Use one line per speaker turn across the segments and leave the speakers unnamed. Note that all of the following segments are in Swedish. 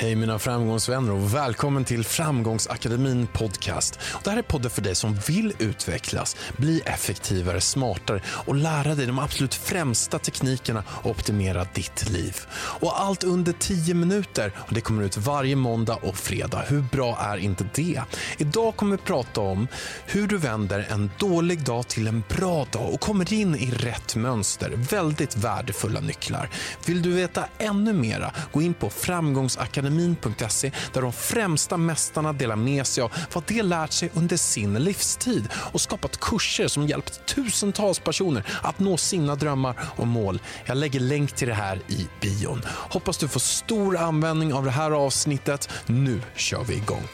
Hej mina framgångsvänner och välkommen till Framgångsakademin podcast. Det här är podden för dig som vill utvecklas, bli effektivare, smartare och lära dig de absolut främsta teknikerna och optimera ditt liv. Och allt under 10 minuter och det kommer ut varje måndag och fredag. Hur bra är inte det? Idag kommer vi prata om hur du vänder en dålig dag till en bra dag och kommer in i rätt mönster. Väldigt värdefulla nycklar. Vill du veta ännu mera, gå in på framgångsakademin akademin.se där de främsta mästarna delar med sig av vad de lärt sig under sin livstid och skapat kurser som hjälpt tusentals personer att nå sina drömmar och mål. Jag lägger länk till det här i bion. Hoppas du får stor användning av det här avsnittet. Nu kör vi igång.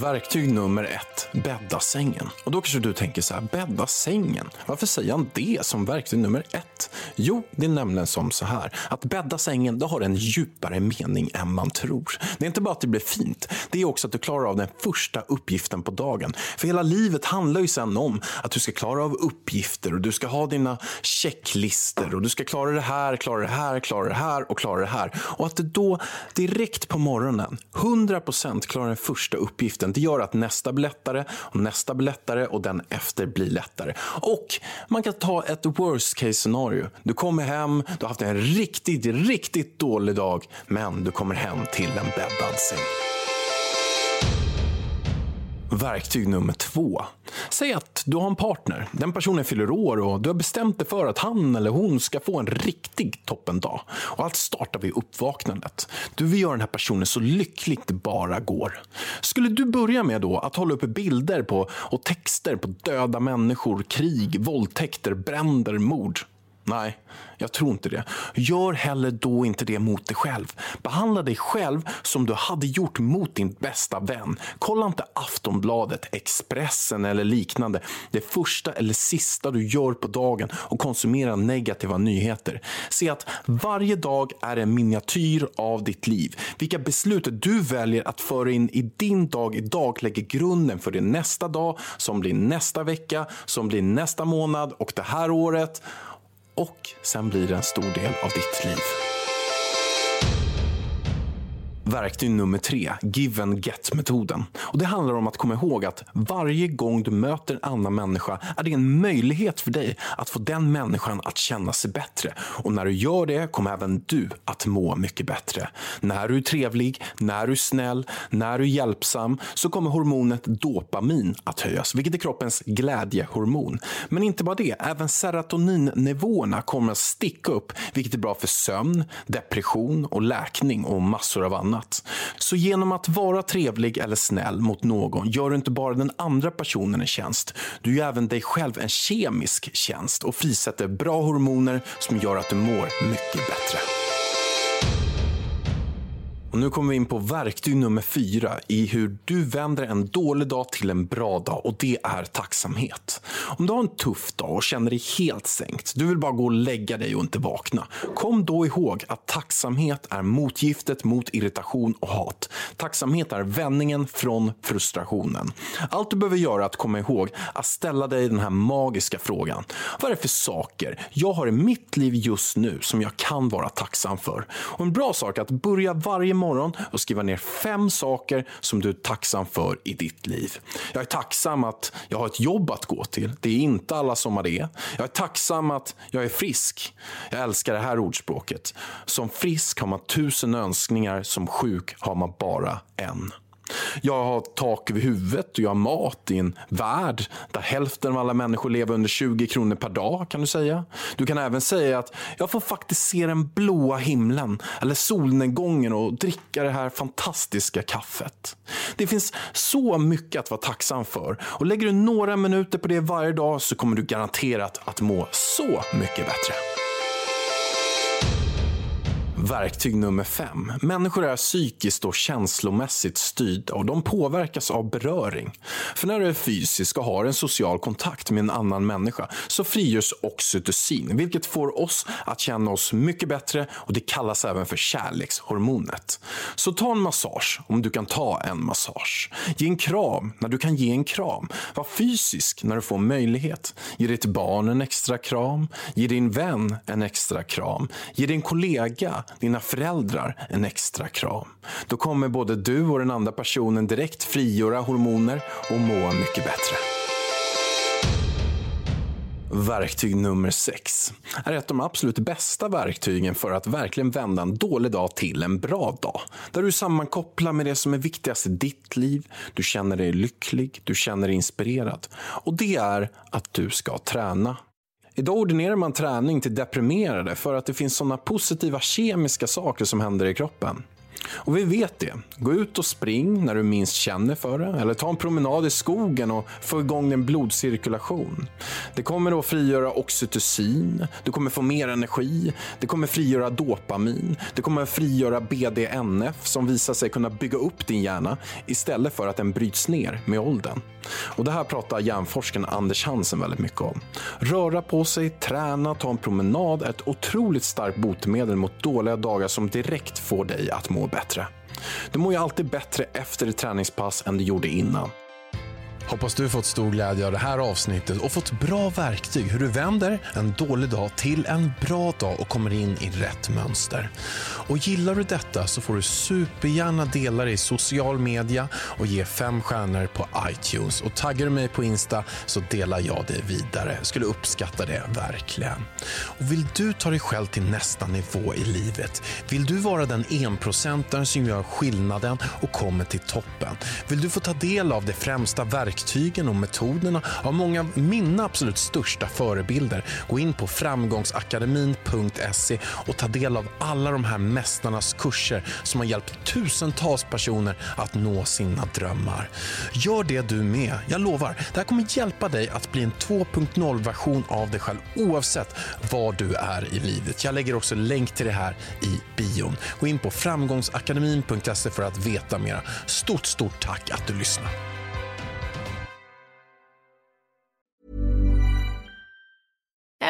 Verktyg nummer ett, bädda sängen. Och då kanske du tänker så här, bädda sängen? Varför säger han det som verktyg nummer ett? Jo, det är nämligen som så här, att bädda sängen, det har en djupare mening än man tror. Det är inte bara att det blir fint, det är också att du klarar av den första uppgiften på dagen. För hela livet handlar ju sen om att du ska klara av uppgifter och du ska ha dina checklister och du ska klara det här, klara det här, klara det här och klara det här. Och att du då direkt på morgonen, 100% klarar den första uppgiften det gör att nästa blir lättare och nästa blir lättare och den efter blir lättare. Och man kan ta ett worst case scenario. Du kommer hem, du har haft en riktigt, riktigt dålig dag, men du kommer hem till en bäddad säng. Verktyg nummer två. Säg att du har en partner. Den personen fyller år och du har bestämt dig för att han eller hon ska få en riktig toppendag. Och allt startar vid uppvaknandet. Du vill göra den här personen så lycklig det bara går. Skulle du börja med då att hålla uppe bilder på och texter på döda människor, krig, våldtäkter, bränder, mord? Nej, jag tror inte det. Gör heller då inte det mot dig själv. Behandla dig själv som du hade gjort mot din bästa vän. Kolla inte Aftonbladet, Expressen eller liknande det första eller sista du gör på dagen och konsumera negativa nyheter. Se att varje dag är en miniatyr av ditt liv. Vilka beslut du väljer att föra in i din dag idag lägger grunden för din nästa dag, som blir nästa vecka, som blir nästa månad och det här året och sen blir det en stor del av ditt liv. Verktyg nummer tre, give and get-metoden. Och Det handlar om att komma ihåg att varje gång du möter en annan människa är det en möjlighet för dig att få den människan att känna sig bättre. Och när du gör det kommer även du att må mycket bättre. När du är trevlig, när du är snäll, när du är hjälpsam så kommer hormonet dopamin att höjas, vilket är kroppens glädjehormon. Men inte bara det, även serotoninnivåerna kommer att sticka upp, vilket är bra för sömn, depression och läkning och massor av annat annat. Så genom att vara trevlig eller snäll mot någon gör du inte bara den andra personen en tjänst. Du gör även dig själv en kemisk tjänst och frisätter bra hormoner som gör att du mår mycket bättre. Och nu kommer vi in på verktyg nummer fyra i hur du vänder en dålig dag till en bra dag och det är tacksamhet. Om du har en tuff dag och känner dig helt sänkt, du vill bara gå och lägga dig och inte vakna. Kom då ihåg att tacksamhet är motgiftet mot irritation och hat. Tacksamhet är vändningen från frustrationen. Allt du behöver göra är att komma ihåg att ställa dig den här magiska frågan. Vad är det för saker jag har i mitt liv just nu som jag kan vara tacksam för? Och en bra sak är att börja varje morgon och skriva ner fem saker som du är tacksam för i ditt liv. Jag är tacksam att jag har ett jobb att gå till. Det är inte alla som har det. Jag är tacksam att jag är frisk. Jag älskar det här ordspråket. Som frisk har man tusen önskningar, som sjuk har man bara en. Jag har tak över huvudet och jag har mat i en värld där hälften av alla människor lever under 20 kronor per dag. kan Du säga. Du kan även säga att jag får faktiskt se den blåa himlen eller solnedgången och dricka det här fantastiska kaffet. Det finns så mycket att vara tacksam för och lägger du några minuter på det varje dag så kommer du garanterat att må så mycket bättre. Verktyg nummer fem. Människor är psykiskt och känslomässigt styrda och de påverkas av beröring. För när du är fysisk och har en social kontakt med en annan människa så frigörs oxytocin, vilket får oss att känna oss mycket bättre och det kallas även för kärlekshormonet. Så ta en massage om du kan ta en massage. Ge en kram när du kan ge en kram. Var fysisk när du får möjlighet. Ge ditt barn en extra kram. Ge din vän en extra kram. Ge din kollega dina föräldrar en extra kram. Då kommer både du och den andra personen direkt frigöra hormoner och må mycket bättre. Verktyg nummer sex är ett av de absolut bästa verktygen för att verkligen vända en dålig dag till en bra dag. Där du sammankopplar med det som är viktigast i ditt liv, du känner dig lycklig, du känner dig inspirerad. Och det är att du ska träna. Idag ordinerar man träning till deprimerade för att det finns sådana positiva kemiska saker som händer i kroppen. Och vi vet det. Gå ut och spring när du minst känner för det. Eller ta en promenad i skogen och få igång din blodcirkulation. Det kommer att frigöra oxytocin, du kommer få mer energi, det kommer frigöra dopamin, det kommer frigöra BDNF som visar sig kunna bygga upp din hjärna istället för att den bryts ner med åldern. Och det här pratar hjärnforskaren Anders Hansen väldigt mycket om. Röra på sig, träna, ta en promenad är ett otroligt starkt botemedel mot dåliga dagar som direkt får dig att må bättre. Du mår ju alltid bättre efter ett träningspass än du gjorde innan.
Hoppas du fått stor glädje av det här avsnittet och fått bra verktyg hur du vänder en dålig dag till en bra dag och kommer in i rätt mönster. Och gillar du detta så får du supergärna dela det i social media och ge fem stjärnor på iTunes. Och taggar du mig på Insta så delar jag det vidare. Skulle uppskatta det verkligen. Och vill du ta dig själv till nästa nivå i livet? Vill du vara den enprocentaren som gör skillnaden och kommer till toppen? Vill du få ta del av det främsta verktyget verktygen och metoderna av många av mina absolut största förebilder. Gå in på framgångsakademin.se och ta del av alla de här mästarnas kurser som har hjälpt tusentals personer att nå sina drömmar. Gör det du med. Jag lovar, det här kommer hjälpa dig att bli en 2.0-version av dig själv oavsett var du är i livet. Jag lägger också länk till det här i bion. Gå in på framgångsakademin.se för att veta mera. Stort, stort tack att du lyssnar.